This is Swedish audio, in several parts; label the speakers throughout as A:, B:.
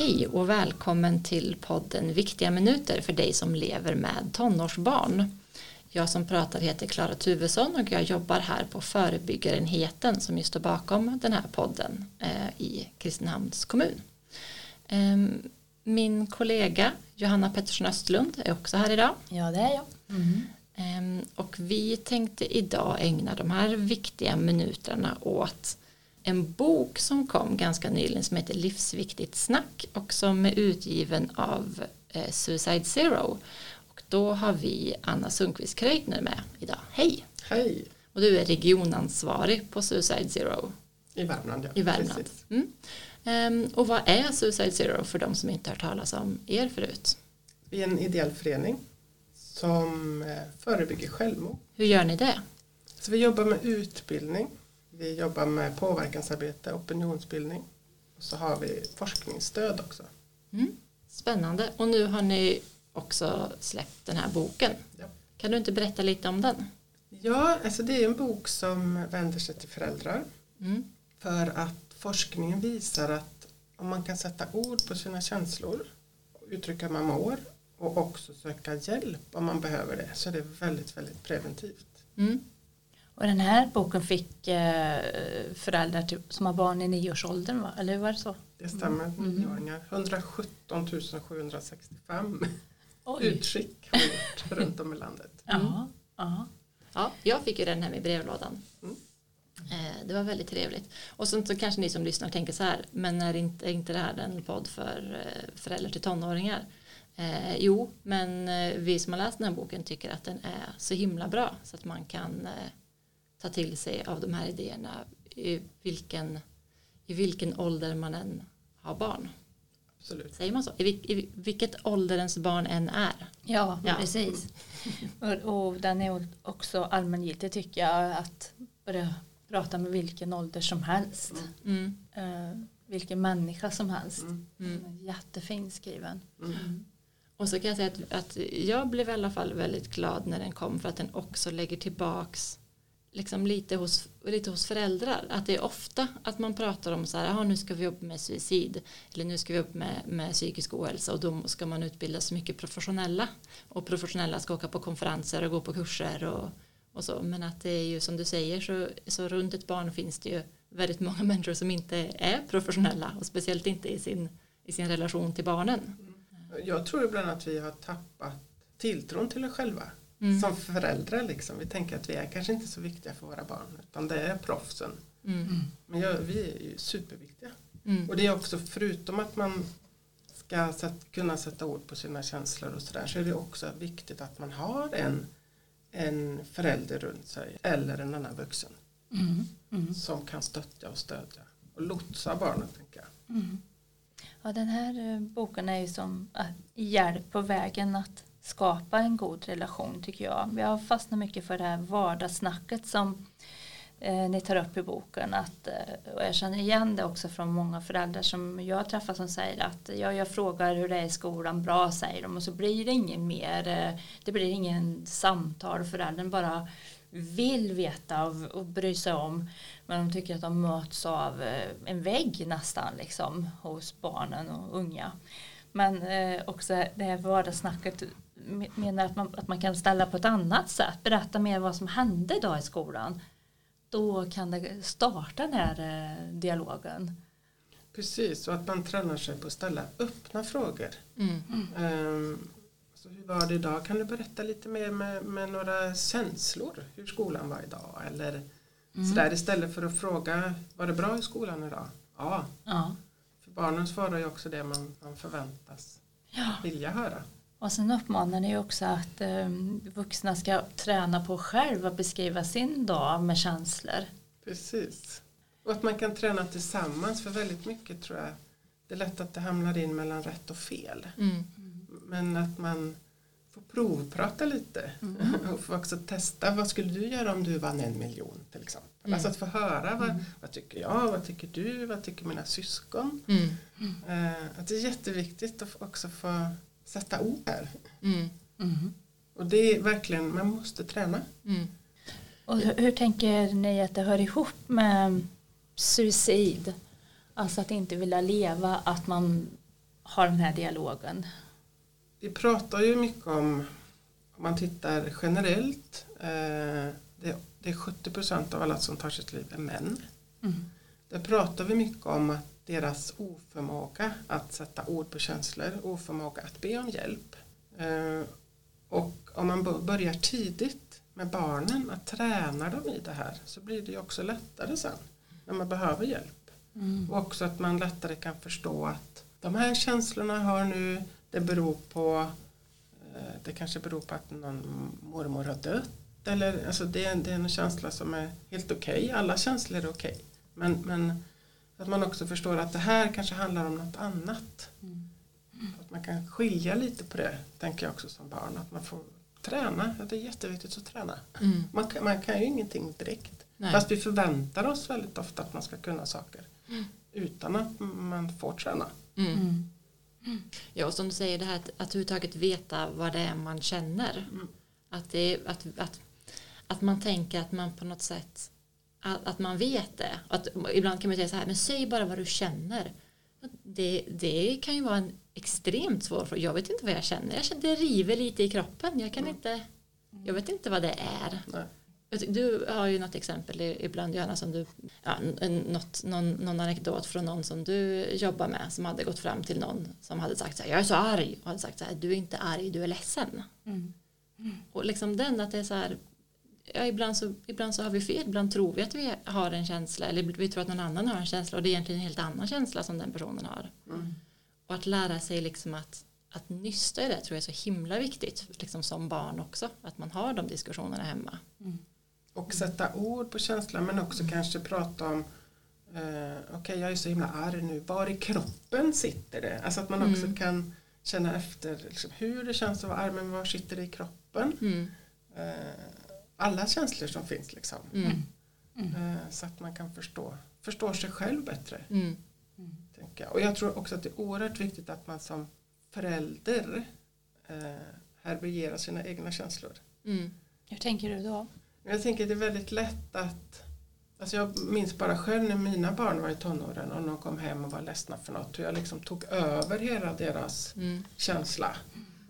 A: Hej och välkommen till podden Viktiga minuter för dig som lever med tonårsbarn. Jag som pratar heter Klara Tuvesson och jag jobbar här på förebyggarenheten som ju står bakom den här podden eh, i Kristinehamns kommun. Eh, min kollega Johanna Pettersson Östlund är också här idag.
B: Ja, det är jag. Mm.
A: Eh, och vi tänkte idag ägna de här viktiga minuterna åt en bok som kom ganska nyligen som heter Livsviktigt snack och som är utgiven av eh, Suicide Zero. Och då har vi Anna Sundqvist Kreitner med idag. Hej!
C: Hej!
A: Och du är regionansvarig på Suicide Zero.
C: I Värmland, ja.
A: I Värmland. Mm. Um, och vad är Suicide Zero för de som inte har talas om er förut?
C: Vi är en ideell förening som eh, förebygger självmord.
A: Hur gör ni det?
C: Så vi jobbar med utbildning vi jobbar med påverkansarbete, opinionsbildning och så har vi forskningsstöd också.
A: Mm. Spännande. Och nu har ni också släppt den här boken. Ja. Kan du inte berätta lite om den?
C: Ja, alltså det är en bok som vänder sig till föräldrar. Mm. För att forskningen visar att om man kan sätta ord på sina känslor, uttrycka hur man mår och också söka hjälp om man behöver det så är det väldigt, väldigt preventivt. Mm.
B: Och den här boken fick eh, föräldrar till, som har barn i nioårsåldern, va? eller hur var det så?
C: Det stämmer, mm. nioåringar. 117 765 Oj. utskick har gjort runt om i landet.
A: Mm. Ja, ja, jag fick ju den här med brevlådan. Mm. Eh, det var väldigt trevligt. Och så, så kanske ni som lyssnar tänker så här, men är inte, är inte det här en podd för eh, föräldrar till tonåringar? Eh, jo, men eh, vi som har läst den här boken tycker att den är så himla bra så att man kan eh, ta till sig av de här idéerna i vilken, i vilken ålder man än har barn.
C: Absolut.
A: Säger man så? I, i vilket ålderens barn än är.
B: Ja, ja. precis. och, och den är också allmängiltig tycker jag att börja prata med vilken ålder som helst. Mm. Uh, vilken människa som helst. Mm. Mm. Jättefin skriven. Mm. mm.
A: Och så kan jag säga att, att jag blev i alla fall väldigt glad när den kom för att den också lägger tillbaks liksom lite, hos, lite hos föräldrar. Att det är ofta att man pratar om så här, nu ska vi jobba med suicid eller nu ska vi jobba med, med psykisk ohälsa och då ska man utbilda så mycket professionella och professionella ska åka på konferenser och gå på kurser och, och så. Men att det är ju som du säger så, så runt ett barn finns det ju väldigt många människor som inte är professionella och speciellt inte i sin, i sin relation till barnen.
C: Jag tror ibland att vi har tappat tilltron till oss själva mm. som föräldrar. Liksom. Vi tänker att vi är kanske inte så viktiga för våra barn utan det är proffsen. Mm. Men jag, vi är ju superviktiga. Mm. Och det är också förutom att man ska sätt, kunna sätta ord på sina känslor och sådär så är det också viktigt att man har en, en förälder runt sig eller en annan vuxen mm. Mm. som kan stötta och stödja och lotsa barnen. Tänker jag. Mm.
B: Ja, den här eh, boken är ju som hjälp på vägen att skapa en god relation tycker jag. Jag har fastnat mycket för det här vardagssnacket som eh, ni tar upp i boken. Att, eh, och jag känner igen det också från många föräldrar som jag träffar som säger att ja, jag frågar hur det är i skolan, bra säger de och så blir det ingen mer, eh, det blir ingen samtal, föräldern bara vill veta och, och bry sig om men de tycker att de möts av eh, en vägg nästan liksom hos barnen och unga. Men eh, också det här vardagssnacket menar att man, att man kan ställa på ett annat sätt. Berätta mer vad som hände idag i skolan. Då kan det starta den här eh, dialogen.
C: Precis, och att man tränar sig på att ställa öppna frågor. Mm. Um, så hur var det idag? Kan du berätta lite mer med, med några känslor hur skolan var idag? Eller mm. sådär istället för att fråga var det bra i skolan idag? Ja. ja. För barnen svarar ju också det man, man förväntas ja. vilja höra.
B: Och sen uppmanar ni också att eh, vuxna ska träna på själv att beskriva sin dag med känslor.
C: Precis. Och att man kan träna tillsammans för väldigt mycket tror jag. Det är lätt att det hamnar in mellan rätt och fel. Mm. Men att man får provprata lite mm. och får också testa vad skulle du göra om du vann en miljon till exempel. Mm. Alltså att få höra vad, mm. vad tycker jag, vad tycker du, vad tycker mina syskon. Mm. Eh, att det är jätteviktigt att också få sätta ord här. Mm. Mm. Och det är verkligen, man måste träna. Mm.
B: Och hur, tänker ni att det hör ihop med suicid? Alltså att inte vilja leva, att man ha den här dialogen?
C: Vi pratar ju mycket om, om man tittar generellt, eh, det, det är 70 procent av alla som tar sitt liv är män.
B: Mm.
C: Där pratar vi mycket om att deras oförmåga att sätta ord på känslor, oförmåga att be om hjälp. Eh, och om man börjar tidigt med barnen, att träna dem i det här, så blir det ju också lättare sen när man behöver hjälp.
B: Mm.
C: Och också att man lättare kan förstå att de här känslorna jag har nu, det beror på eh, det kanske beror på att någon mormor har dött. Eller, alltså det, är, det är en känsla som är helt okej. Okay. Alla känslor är okej. Okay. Men, men att man också förstår att det här kanske handlar om något annat.
B: Mm.
C: Att man kan skilja lite på det, tänker jag också som barn. Att man får träna, att det är jätteviktigt att träna.
A: Mm.
C: Man, kan, man kan ju ingenting direkt.
A: Nej.
C: Fast vi förväntar oss väldigt ofta att man ska kunna saker.
A: Mm.
C: Utan att man får träna.
A: Mm. Ja, och som du säger det här att, att överhuvudtaget veta vad det är man känner.
C: Mm.
A: Att, det, att, att, att man tänker att man på något sätt att, att man vet det. Att, ibland kan man säga så här, men säg bara vad du känner. Det, det kan ju vara en extremt svår fråga. Jag vet inte vad jag känner. Jag känner det river lite i kroppen. Jag kan
C: Mm.
A: inte, jag vet inte vad det är.
C: Nej.
A: Du har ju något exempel ibland Johanna som du, ja, något, någon, någon anekdot från någon som du jobbar med som hade gått fram till någon som hade sagt så här, jag är så arg och hade sagt så här, du är inte arg, du är ledsen.
B: Mm.
A: Och liksom den att det är så här, ja, ibland, så, ibland så har vi fel, ibland tror vi att vi har en känsla eller vi tror att någon annan har en känsla och det är egentligen en helt annan känsla som den personen har.
C: Mm.
A: Och att lära sig liksom att, att nysta i det tror jag är så himla viktigt liksom som barn också, att man har de diskussionerna hemma.
C: Och sätta ord på känslan men också kanske prata om eh, okej jag är så himla arg nu, var i kroppen sitter det? Alltså att man också
A: Mm.
C: kan känna efter liksom, hur det känns att vara arg men var sitter det i kroppen?
A: Mm.
C: Eh, alla känslor som finns liksom.
A: Mm.
C: Eh, så att man kan förstå, förstå sig själv bättre.
A: Mm.
C: Tänker jag. Och jag tror också att det är oerhört viktigt att man som förälder eh, härbärgerar sina egna känslor.
A: Mm.
B: Hur tänker du då?
C: Jag tänker att det är väldigt lätt att Alltså jag minns bara själv när mina barn var i tonåren och de kom hem och var ledsna för något hur jag liksom tog över hela deras
A: Mm.
C: känsla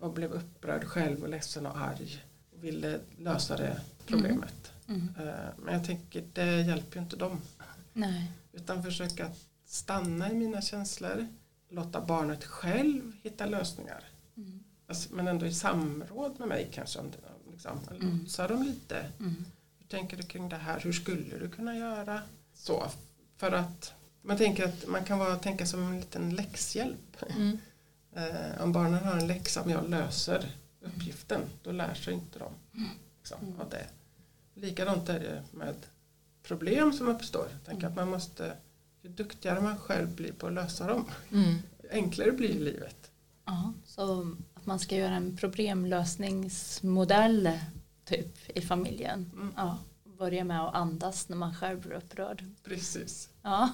C: och blev upprörd själv och ledsen och arg och ville lösa det problemet.
B: Mm.
C: Eh, Men jag tänker det hjälper ju inte dem
B: Nej.
C: utan försöka stanna i mina känslor låta barnet själv hitta lösningar
B: Mm.
C: alltså, men ändå i samråd med mig kanske liksom,
B: Mm.
C: lotsa dem lite
B: Mm.
C: hur tänker du kring det här? Hur skulle du kunna göra? Så, för att man tänker att man kan vara, tänka som en liten läxhjälp.
A: Mm.
C: Eh, om barnen har en läxa, om jag löser uppgiften, då lär sig inte de liksom,
B: Mm.
C: av det. Likadant är det med problem som uppstår. Tänk
B: Mm.
C: att man måste, ju duktigare man själv blir på att lösa dem,
A: Mm.
C: ju enklare blir livet.
B: Ja, så att man ska göra en problemlösningsmodell typ i familjen.
C: Mm.
B: Ja, börja med att andas när man själv blir upprörd.
C: Precis.
B: Ja,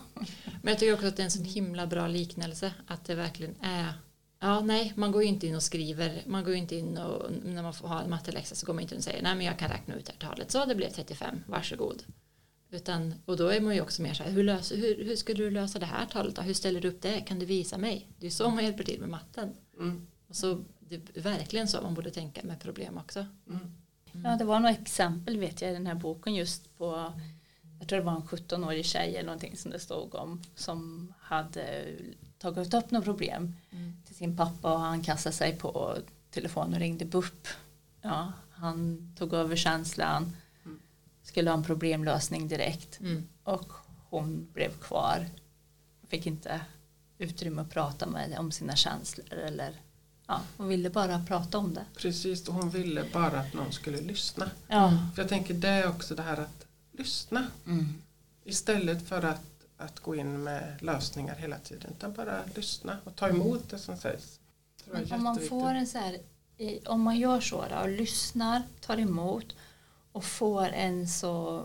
A: Men jag tycker också att det är en sån himla bra liknelse att det verkligen är Ja, nej, man går ju inte in och skriver, man går ju inte in och när man får ha en matteläxa så går man inte in och säger nej men jag kan räkna ut det här talet, så det blev 35, varsågod. Utan, och då är man ju också mer så här, hur, löser, hur, hur skulle du lösa det här talet då? Hur ställer du upp det? Kan du visa mig? Det är så man hjälper till med matten.
C: Mm.
A: Och så, det är verkligen så man borde tänka med problem också.
C: Mm.
B: ja det var några exempel vet jag i den här boken just på jag tror det var en 17-årig tjej eller någonting som det stod om som hade tagit upp något problem
A: Mm.
B: till sin pappa och han kastade sig på telefon och ringde BUP. Ja, han tog över känslan,
C: Mm.
B: skulle ha en problemlösning direkt
A: Mm.
B: och hon blev kvar. Fick inte utrymme att prata med om sina känslor eller ja, hon ville bara prata om det.
C: Precis, och hon ville bara att någon skulle lyssna.
B: Ja.
C: För jag tänker det är också det här att lyssna.
B: Mm.
C: Istället för att, att gå in med lösningar hela tiden. Utan bara lyssna och ta emot det som sägs. Det
B: om man får en så här, om man gör så då, och lyssnar, tar emot och får en så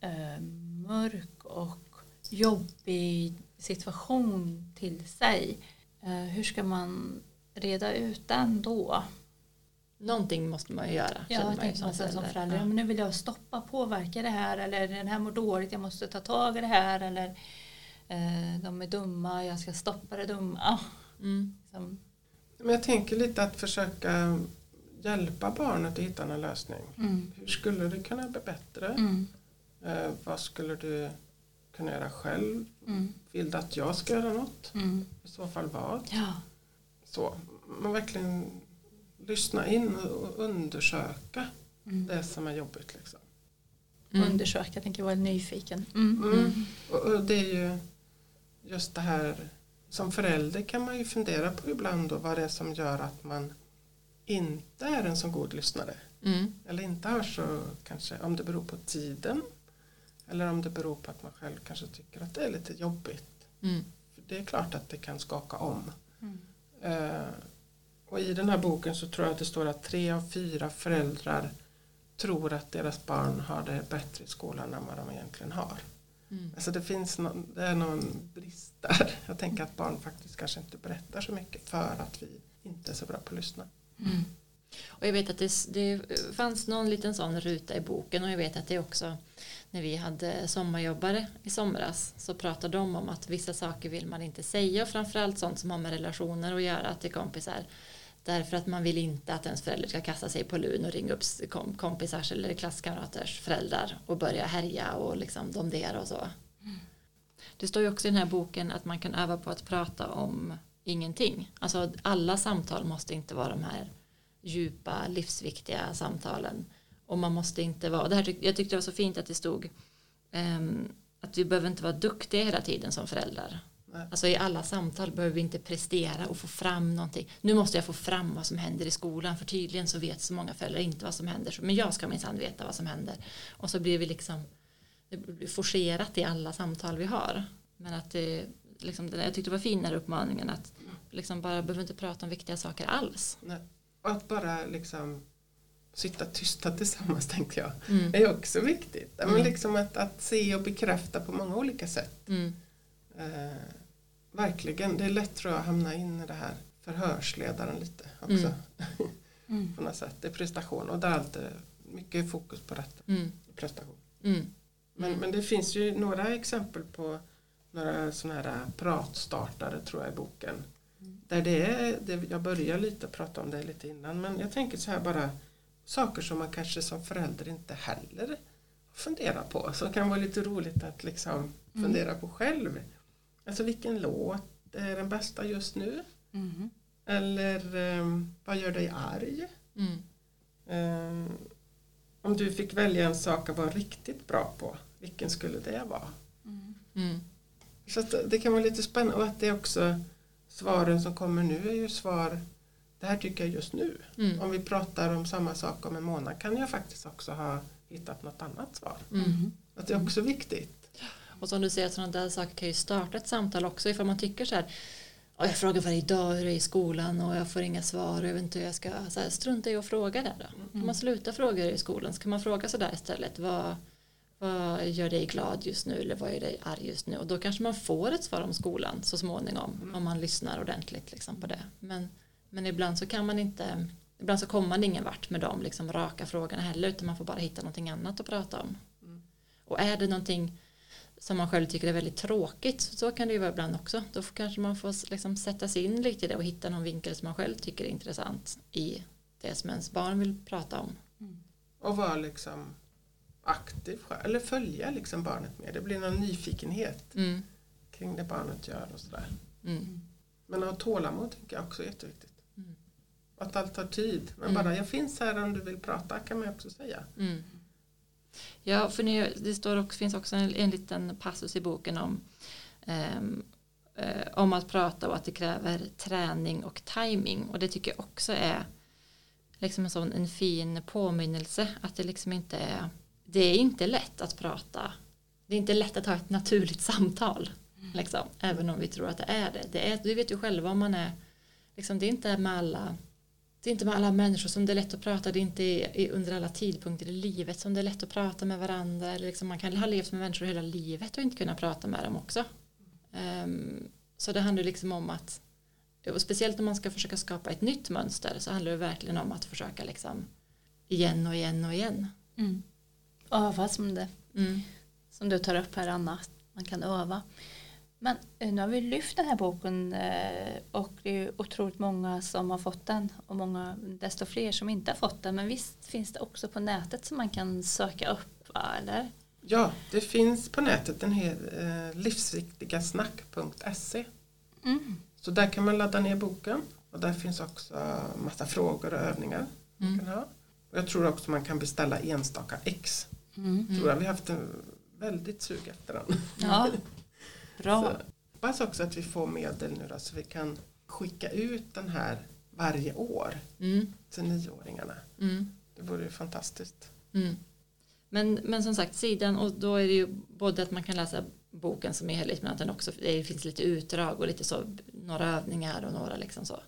B: eh, mörk och jobbig situation till sig. Eh, hur ska man reda ut den då?
A: Någonting måste man ju göra.
B: Ja,
A: man ju
B: som
A: förälder. Ja.
B: men nu vill jag stoppa, påverka det här eller den här mår dåligt, jag måste ta tag i det här eller eh, de är dumma, jag ska stoppa det dumma.
A: Mm.
B: Liksom,
C: Men jag tänker lite att försöka hjälpa barnet att hitta en lösning.
B: mm,
C: Hur skulle det kunna bli bättre?
B: mm,
C: Eh, vad skulle du kunna göra själv?
B: mm,
C: Vill du att jag ska göra något?
B: mm.
C: I så fall vad?
B: Ja.
C: Så, man verkligen lyssna in och undersöka
B: Mm.
C: det som är jobbigt. Liksom.
A: Mm.
B: Undersöka, jag tänker vara nyfiken. Mm.
C: Mm. Och, och det är ju just det här som förälder kan man ju fundera på ibland då, vad det är som gör att man inte är en så god lyssnare.
A: Mm.
C: Eller inte har så kanske, om det beror på tiden eller om det beror på att man själv kanske tycker att det är lite jobbigt.
A: Mm.
C: För det är klart att det kan skaka om.
B: Mm.
C: Och i den här boken så tror jag att det står att tre av fyra föräldrar tror att deras barn har det bättre i skolan än vad de egentligen har.
A: Mm.
C: Alltså det finns någon, det är någon brist där. Jag tänker att barn faktiskt kanske inte berättar så mycket för att vi inte är så bra på att lyssna.
B: Mm.
A: Och jag vet att det, det fanns någon liten sån ruta i boken och jag vet att det också när vi hade sommarjobbare i somras så pratade de om att vissa saker vill man inte säga och framförallt sånt som har med relationer att göra till kompisar därför att man vill inte att ens förälder ska kasta sig på lun och ringa upp kompisars eller klasskamraters föräldrar och börja härja och liksom domdera och så. Det står ju också i den här boken att man kan öva på att prata om ingenting. Alltså alla samtal måste inte vara de här djupa, livsviktiga samtalen. Och man måste inte vara, det här tyck, jag tyckte det var så fint att det stod um, att vi behöver inte vara duktiga hela tiden som föräldrar.
C: Nej.
A: Alltså i alla samtal behöver vi inte prestera och få fram någonting. Nu måste jag få fram vad som händer i skolan för tydligen så vet så många föräldrar inte vad som händer. Men jag ska minsann veta vad som händer. Och så blir vi liksom det blir forcerat i alla samtal vi har. Men att det, liksom, det- jag tyckte det var fin den här uppmaningen att liksom bara behöver inte prata om viktiga saker alls.
C: Nej. Och att bara liksom sitta tysta tillsammans tänkte jag.
A: Mm.
C: Är också viktigt. Men
A: Mm.
C: liksom att, att se och bekräfta på många olika sätt.
A: Mm.
C: Eh, verkligen, det är lätt tror jag att hamna in i det här förhörsledaren lite också.
A: Mm.
B: Mm.
C: på något sätt. Det är prestation och där är alltid mycket fokus på detta.
A: Mm.
C: Prestation.
A: Mm.
C: Men,
A: Mm.
C: men det finns ju några exempel på några sådana här pratstartare tror jag i boken. Där det är, det, jag börjar lite prata om det lite innan men jag tänker så här bara saker som man kanske som förälder inte heller funderar på. Som kan vara lite roligt att liksom fundera på själv. Alltså vilken låt är den bästa just nu?
B: Mm.
C: Eller ehm, vad gör dig arg?
A: Mm.
C: Ehm, om du fick välja en sak att vara riktigt bra på, vilken skulle det vara?
B: Mm.
A: Mm.
C: Så det kan vara lite spännande och att det är också svaren som kommer nu är ju svar det här tycker jag just nu.
A: Mm.
C: Om vi pratar om samma sak om en månad kan jag faktiskt också ha hittat något annat svar.
A: Mm.
C: Att det är också viktigt.
A: Och som du säger, sådana där saker kan ju starta ett samtal också ifall man tycker så här "Ja, jag frågar varje dag hur det är i skolan och jag får inga svar och jag vet inte hur jag ska så här, strunta i att fråga det då. Om man slutar fråga hur det är i skolan så kan man fråga sådär istället vad, vad gör dig glad just nu eller vad gör dig arg just nu och då kanske man får ett svar om skolan så småningom om man lyssnar ordentligt liksom på det. Men, men ibland så kan man inte ibland så kommer man ingen vart med de liksom raka frågorna heller utan man får bara hitta någonting annat att prata om. Och är det någonting som man själv tycker är väldigt tråkigt så kan det ju vara ibland också. Då kanske man får liksom sätta sig in lite i det och hitta någon vinkel som man själv tycker är intressant i det som ens barn vill prata om.
C: Och vara liksom aktiv själv, eller följa liksom barnet mer. Det blir någon nyfikenhet
A: Mm.
C: kring det barnet gör och sådär.
A: Mm.
C: Men att ha tålamod tycker jag också är jätteviktigt.
A: Mm.
C: Att allt tar tid. Men
A: Mm.
C: bara jag finns här om du vill prata kan man också säga.
A: Mm. Ja, för ni, det står också, finns också en, en liten passus i boken om ehm, eh, om att prata och att det kräver träning och timing. Och det tycker jag också är liksom en sån en fin påminnelse att det liksom inte är det är inte lätt att prata. Det är inte lätt att ha ett naturligt samtal liksom, även om vi tror att det är det, det är, du vet ju själva om man är liksom, det är inte med alla det är inte med alla människor som det är lätt att prata, det är inte i, under alla tidpunkter i livet som det är lätt att prata med varandra. Eller liksom man kan ha levt med människor hela livet och inte kunna prata med dem också. Ehm, så det handlar liksom om att, och speciellt om man ska försöka skapa ett nytt mönster så handlar det verkligen om att försöka liksom igen och igen och igen.
B: Mm. Öva som det
A: Mm.
B: som du tar upp här Anna, man kan öva. Men eh, nu har vi lyft den här boken eh, och det är otroligt många som har fått den och många, desto fler som inte har fått den. Men visst finns det också på nätet som man kan söka upp, va? eller?
C: Ja, det finns på nätet den här eh, livsviktigasnack.se.
B: Mm.
C: Så där kan man ladda ner boken och där finns också massa frågor och övningar. man
A: Mm.
C: Kan ha. Och jag tror också man kan beställa enstaka ex.
B: Mm.
C: Tror jag. Vi har haft en väldigt sug efter den.
B: Ja, bra.
C: Så, hoppas också att vi får medel nu då, så vi kan skicka ut den här varje år
A: Mm.
C: till nioåringarna.
A: Mm.
C: Det vore ju fantastiskt.
A: Mm. Men, men som sagt sidan och då är det ju både att man kan läsa boken som är helhet men att den också det finns lite utdrag och lite så några övningar och några liksom så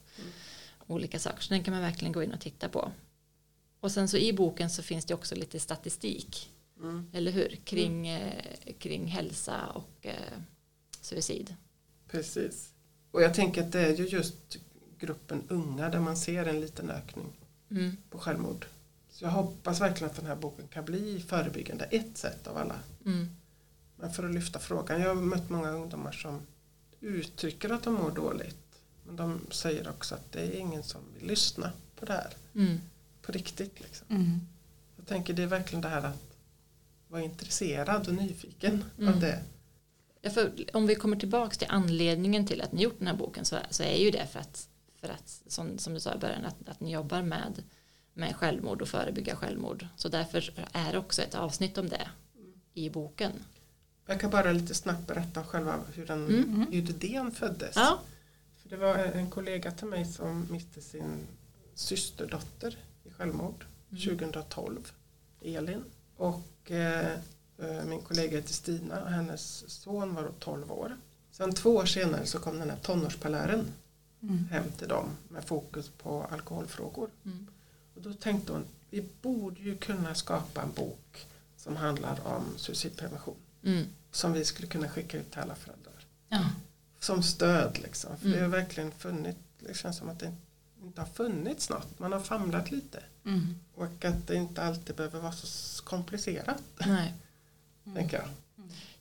A: olika saker så den kan man verkligen gå in och titta på. Och sen så i boken så finns det också lite statistik
C: Mm.
A: eller hur kring, eh, kring hälsa och eh, suicid.
C: Precis. Och jag tänker att det är ju just gruppen unga där man ser en liten ökning
A: Mm.
C: på självmord. Så jag hoppas verkligen att den här boken kan bli förebyggande, ett sätt av alla.
A: Mm.
C: Men för att lyfta frågan, jag har mött många ungdomar som uttrycker att de mår dåligt. Men de säger också att det är ingen som vill lyssna på det här.
A: Mm.
C: På riktigt liksom.
B: Mm.
C: Jag tänker det är verkligen det här att vara intresserad och nyfiken
A: Mm.
C: av det.
A: Ja, för om vi kommer tillbaka till anledningen till att ni gjort den här boken så, så är ju det för att, för att som, som du sa i början, att, att ni jobbar med, med självmord och förebygga självmord. Så därför är det också ett avsnitt om det i boken.
C: Jag kan bara lite snabbt berätta själva hur den
A: Mm.
C: hur idén föddes.
A: Ja.
C: För det var en kollega till mig som miste sin systerdotter i självmord
A: Mm.
C: 2012, Elin. Och eh, min kollega heter Stina och hennes son var då 12 år. Sen två år senare så kom den här tonårspalären
B: Mm.
C: hem till dem med fokus på alkoholfrågor.
A: Mm.
C: Och då tänkte hon, vi borde ju kunna skapa en bok som handlar om suicidprevention.
A: Mm.
C: Som vi skulle kunna skicka ut till alla föräldrar
B: Ja.
C: som stöd liksom. För
A: Mm.
C: det har verkligen funnits, det känns som att det inte har funnits något. Man har famlat lite.
B: Mm.
C: Och att det inte alltid behöver vara så komplicerat,
A: Nej.
C: Tänker jag.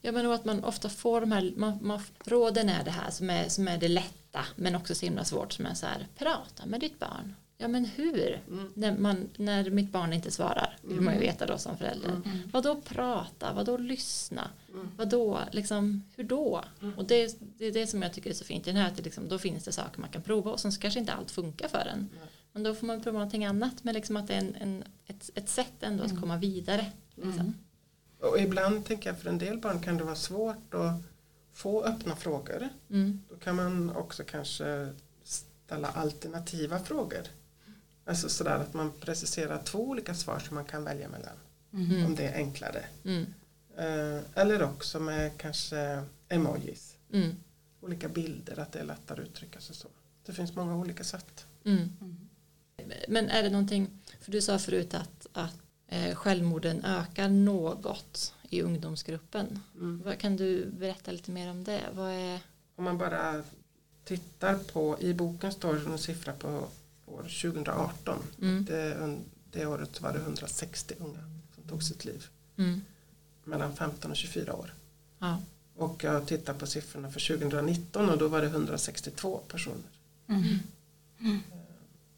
A: Ja men och att man ofta får de här, man, man, råden är det här som är, som är det lätta men också så himla svårt som är så här, prata med ditt barn. Ja men hur?
C: Mm.
A: När, man, när mitt barn inte svarar, vill man ju veta då som förälder.
B: Mm.
A: Vad då prata, vad då lyssna,
C: Mm.
A: vad då, liksom, hur då?
C: Mm.
A: Och det, det är det som jag tycker är så fint i den här, att det liksom, då finns det saker man kan prova och sen så kanske inte allt funkar för en. Men då får man prova någonting annat, men liksom att det är en, en, ett, ett sätt ändå att
B: Mm.
A: komma vidare. Liksom.
C: Och ibland tänker jag för en del barn kan det vara svårt att få öppna frågor.
A: Mm.
C: Då kan man också kanske ställa alternativa frågor. Alltså sådär att man preciserar två olika svar som man kan välja mellan.
B: Mm.
C: Om det är enklare.
A: Mm.
C: Eh, eller också med kanske emojis.
A: Mm.
C: Olika bilder, att det är lättare att uttrycka sig så. Det finns många olika sätt.
A: Mm.
B: Mm.
A: Men är det någonting, för du sa förut att, att eh, självmorden ökar något i ungdomsgruppen.
C: Mm.
A: Vad, kan du berätta lite mer om det? Vad är,
C: Om man bara tittar på, i boken står det en siffra på år 2018.
A: mm,
C: Det, det året var det 160 unga som tog sitt liv.
A: mm,
C: Mellan 15 och 24 år.
A: ja,
C: Och jag tittar på siffrorna för 2019 och då var det 162 personer.
B: Mm.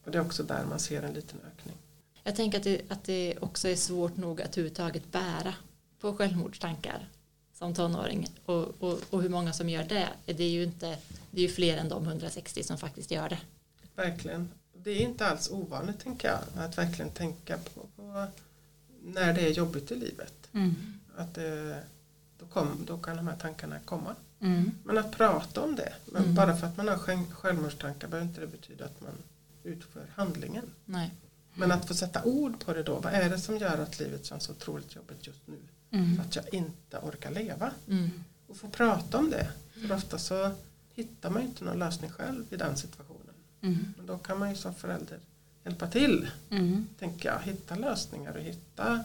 C: Och det är också där man ser en liten ökning.
A: Jag tänker att det, att det också är svårt nog att överhuvudtaget bära på självmordstankar som tonåring och, och, och hur många som gör det. Det är ju inte, det är ju fler än de 160 som faktiskt gör det.
C: Verkligen. Det är inte alls ovanligt tänker jag. Att verkligen tänka på, på när det är jobbigt i livet.
B: Mm.
C: Att det, då, kom, då kan de här tankarna komma.
B: Mm.
C: Men att prata om det. Men
A: Mm.
C: bara för att man har själv- självmordstankar behöver inte det betyda att man utför handlingen.
A: Nej.
C: Men att få sätta ord på det då. Vad är det som gör att livet känns så otroligt jobbigt just nu?
B: Mm.
C: Att jag inte orkar leva.
A: Mm.
C: Och få prata om det. För ofta så hittar man ju inte någon lösning själv i den situationen.
B: Mm.
C: Men då kan man ju som förälder hjälpa till.
B: Mm.
C: Tänker jag. Hitta lösningar och hitta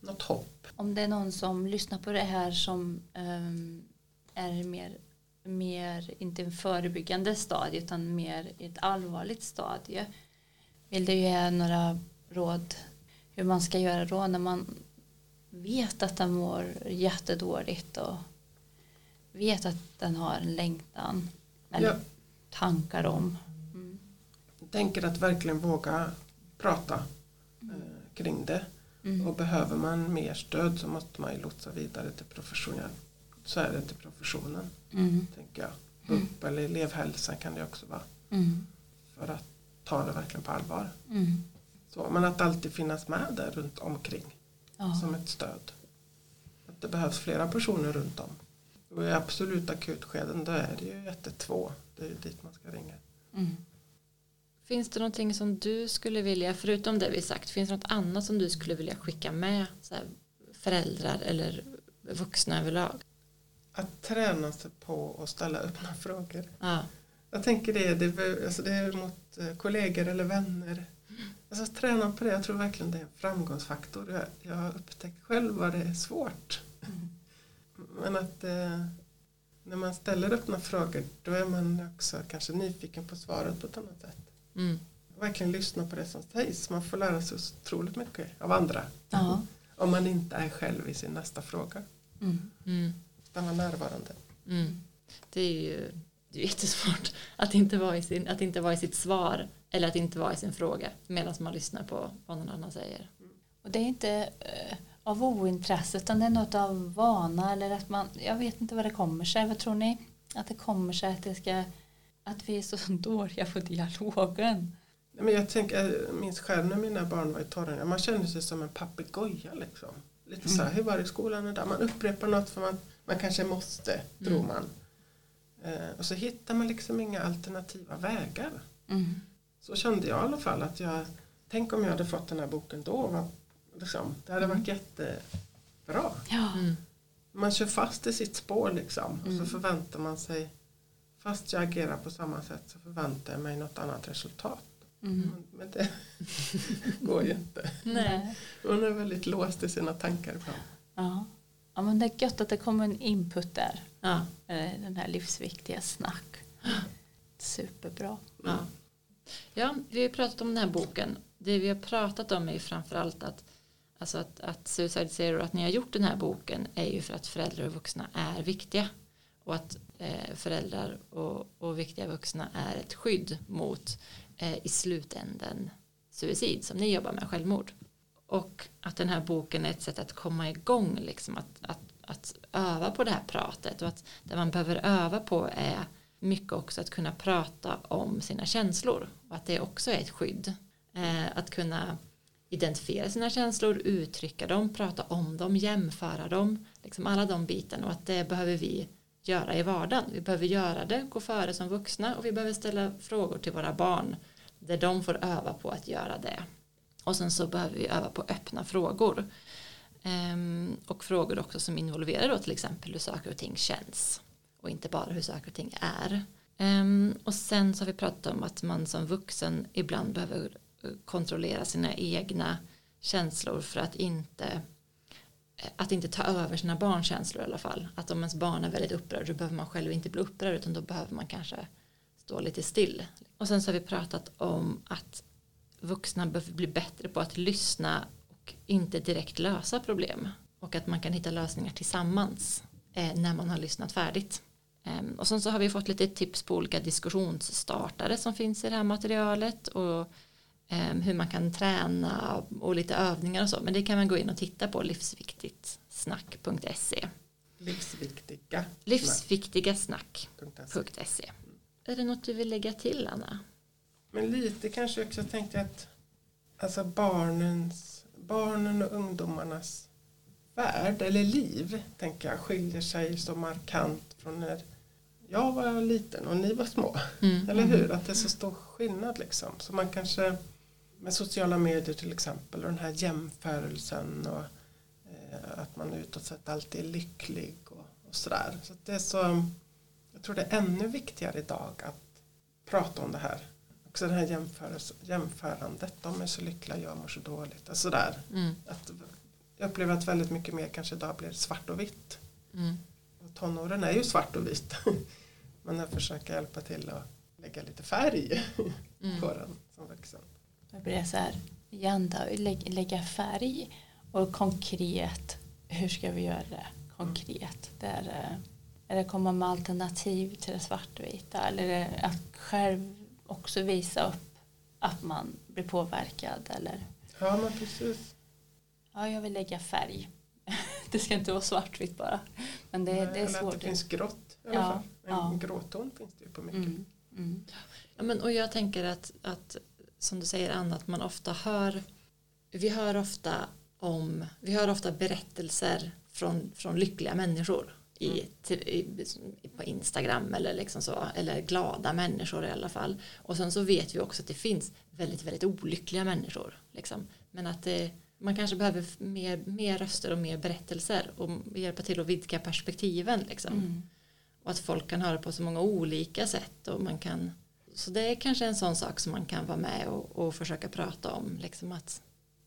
C: något hopp.
B: Om det är någon som lyssnar på det här som ehm, är mer, mer, inte en förebyggande stadie utan mer ett allvarligt stadie. Vill du ge några råd hur man ska göra då när man vet att man mår jättedåligt och vet att den har en längtan eller
C: Ja.
B: tankar om. Mm.
C: Jag tänker att verkligen våga prata eh, kring det.
B: Mm.
C: Och behöver man mer stöd så måste man ju lotsa vidare till professionen. Så är det till professionen,
B: Mm.
C: tänker jag. BUP eller elevhälsa kan det också vara.
B: Mm.
C: För att ta det verkligen på allvar.
B: Mm.
C: Så, men att alltid finnas med där runt omkring
B: Ja.
C: som ett stöd. Att det behövs flera personer runt om. Och i absolut akutskeden då är det ju 112. Det är ju dit man ska ringa.
B: Mm.
A: Finns det någonting som du skulle vilja, förutom det vi sagt, finns det något annat som du skulle vilja skicka med så här, föräldrar eller vuxna överlag?
C: Att träna sig på att ställa öppna frågor.
A: Ja,
C: Jag tänker det, det, är- alltså det är mot eh, kollegor eller vänner. Alltså träna på det, jag tror verkligen det är en framgångsfaktor. Jag, jag har upptäckt själv vad det är svårt. Men att eh, när man ställer öppna frågor då är man också kanske nyfiken på svaret på ett annat sätt.
A: mm.
C: Verkligen lyssna på det som sägs. Man får lära sig så otroligt mycket av andra.
B: Ja.
C: Om man inte är själv i sin nästa fråga.
B: Mm.
A: Mm.
C: Utan vara närvarande.
A: Mm. Det är ju det är jättesvårt att inte, vara i sin, att inte vara i sitt svar eller att inte vara i sin fråga medan man lyssnar på vad någon annan säger.
B: Och det är inte eh, av ointresse utan det är något av vana eller att man, jag vet inte vad det kommer sig. Vad tror ni? Att det kommer sig att det ska, att vi är så dåliga på dialogen.
C: Nej, Men jag, tänker, jag minns själv när mina barn var i tonåren. Man kände sig som en papegoja. Liksom. Lite så här, hur var det i skolan idag? Man upprepar något för man, man kanske måste, tror man. Eh, och så hittar man liksom inga alternativa vägar.
B: Mm.
C: Så kände jag i alla fall. att jag Tänk om jag hade fått den här boken då. Va? Liksom, det hade varit jättebra.
B: Ja.
A: Mm.
C: Man kör fast i sitt spår liksom. Och
B: Mm.
C: så förväntar man sig. Fast jag agerar på samma sätt så förväntar jag mig något annat resultat.
B: Mm.
C: Men, men det går ju inte.
B: Nej.
C: Hon är väldigt låst i sina tankar ibland.
B: Ja. Ja, men det är gött att det kommer en input där.
A: Ja,
B: Eh, Den här livsviktiga snack. Superbra.
A: ja. ja, vi har pratat om den här boken. Det vi har pratat om är ju framförallt att, alltså att, att Suicide Zero, att ni har gjort den här boken är ju för att föräldrar och vuxna är viktiga. Och att eh, föräldrar och, och viktiga vuxna är ett skydd mot eh, i slutänden suicid som ni jobbar med, självmord. Och att den här boken är ett sätt att komma igång, liksom att, att, att öva på det här pratet och att det man behöver öva på är mycket också att kunna prata om sina känslor och att det också är ett skydd. Eh, att kunna identifiera sina känslor, uttrycka dem, prata om dem, jämföra dem, liksom alla de bitarna och att det behöver vi göra i vardagen. Vi behöver göra det, gå före som vuxna och vi behöver ställa frågor till våra barn där de får öva på att göra det. Och sen så behöver vi öva på öppna frågor. Ehm, och frågor också som involverar då till exempel hur saker och ting känns. Och inte bara hur saker och ting är. Ehm, och sen så har vi pratat om att man som vuxen ibland behöver eh, kontrollera sina egna känslor för att inte eh, att inte ta över sina barnkänslor i alla fall. Att om ens barn är väldigt upprörd då behöver man själv inte bli upprörd utan då behöver man kanske stå lite still. Och sen så har vi pratat om att vuxna behöver bli bättre på att lyssna och inte direkt lösa problem. Och att man kan hitta lösningar tillsammans eh, när man har lyssnat färdigt. Ehm, och sen så har vi fått lite tips på olika diskussionsstartare som finns i det här materialet och ehm, hur man kan träna och lite övningar och så. Men det kan man gå in och titta på livsviktigtsnack.se.
C: Livsviktiga.
A: Livsviktigasnack.se.
C: snack.se.
A: Är det något du vill lägga till Anna?
C: Men lite kanske också tänkte jag att alltså barnens, barnen och ungdomarnas värld eller liv tänker jag skiljer sig så markant från när jag var liten och ni var små.
A: Mm.
C: Eller hur? Att det är så stor skillnad liksom. Så man kanske med sociala medier till exempel och den här jämförelsen och eh, att man utåt sett alltid är lycklig och, och sådär. Så det är så, jag tror det är ännu viktigare idag att prata om det här. Också det här jämförelse, jämförandet. De är så lyckliga, jag mår så dåligt. Alltså där.
A: Mm.
C: Att, jag upplever att väldigt mycket mer kanske idag blir svart och vitt.
A: Mm.
C: Och tonåren är ju svart och vitt. Men att försöka hjälpa till att lägga lite färg
A: Mm.
C: på den som vuxen.
B: Då blir det så här, igen då, lä lägga färg och konkret, hur ska vi göra det konkret? Där, eh, eller komma med alternativ till det svartvita eller att själv också visa upp att man blir påverkad eller
C: Ja men precis.
B: ja, jag vill lägga färg. det ska inte vara svartvitt bara. Men det, det är
C: eller
B: svårt.
C: att det finns grått i alla
B: Ja,
C: fall. En
B: ja.
C: gråton finns det ju på mycket.
B: Mm, mm.
A: Ja, men, och jag tänker att, att som du säger Anna, att man ofta hör vi hör ofta om vi hör ofta berättelser från, från lyckliga människor i, till, i, på Instagram eller liksom så eller glada människor i alla fall och sen så vet vi också att det finns väldigt väldigt olyckliga människor liksom. men att det, man kanske behöver mer, mer röster och mer berättelser och hjälpa till att vidga perspektiven liksom.
B: Mm.
A: Och att folk kan höra på så många olika sätt och man kan så det är kanske en sån sak som man kan vara med och, och försöka prata om liksom att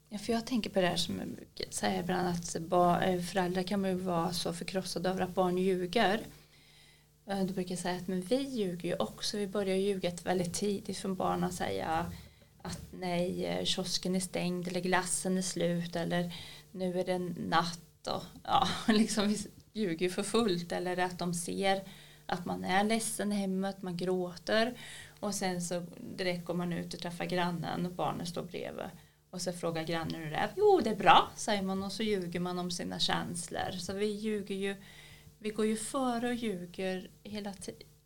B: Ja, för jag tänker på det här som jag säger ibland att eh, föräldrar kan ju vara så förkrossade över att barn ljuger. Eh, du brukar säga att men vi ljuger ju också. Vi börjar ljuga väldigt tidigt från barn och säga att nej, eh, kiosken är stängd eller glassen är slut eller nu är det natt och ja, liksom vi ljuger ju för fullt eller att de ser att man är ledsen i hemmet, man gråter och sen så direkt går man ut och träffar grannen och barnen står bredvid och så frågar grannen hur det är. Jo, det är bra, säger man och så ljuger man om sina känslor. Så vi ljuger ju, vi går ju före och ljuger hela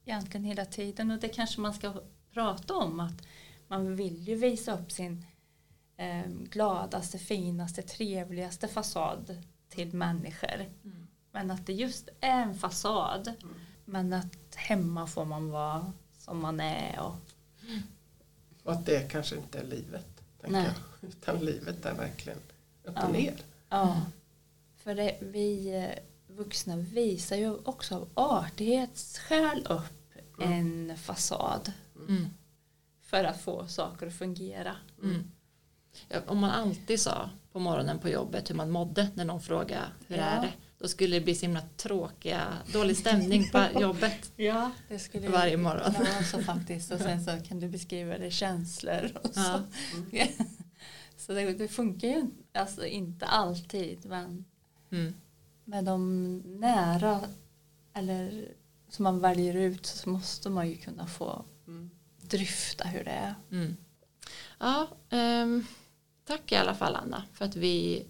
B: egentligen hela tiden och det kanske man ska prata om att man vill ju visa upp sin eh, gladaste, finaste, trevligaste fasad till människor. Men att det just är en fasad. Men att hemma får man vara som man är och
C: Och att det kanske inte är livet. Tänker jag. Utan livet är verkligen upp
B: Ja.
C: och ner.
B: Ja, för det, vi eh, vuxna visar ju också av artighetsskäl upp en fasad
A: mm,
B: för att få saker att fungera.
A: mm. Ja, om man alltid sa på morgonen på jobbet hur man mådde när någon frågade hur
B: Ja.
A: är det då skulle det bli så himla tråkiga dålig stämning på jobbet
B: Ja, det skulle
A: varje morgon.
B: så faktiskt och sen så kan du beskriva det känslor och så.
A: Ja.
B: Så det, det funkar ju alltså inte alltid men
A: Mm.
B: med de nära eller som man väljer ut så måste man ju kunna få
C: Mm.
B: dryfta hur det är.
A: Mm. Ja, ehm, tack i alla fall Anna för att vi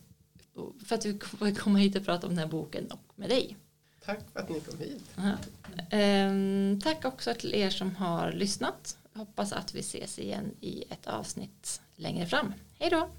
A: för att vi får komma hit och prata om den här boken och med dig.
C: Tack för att ni kom hit.
A: Ja. Ehm, tack också till er som har lyssnat. Hoppas att vi ses igen i ett avsnitt längre fram. Hej då!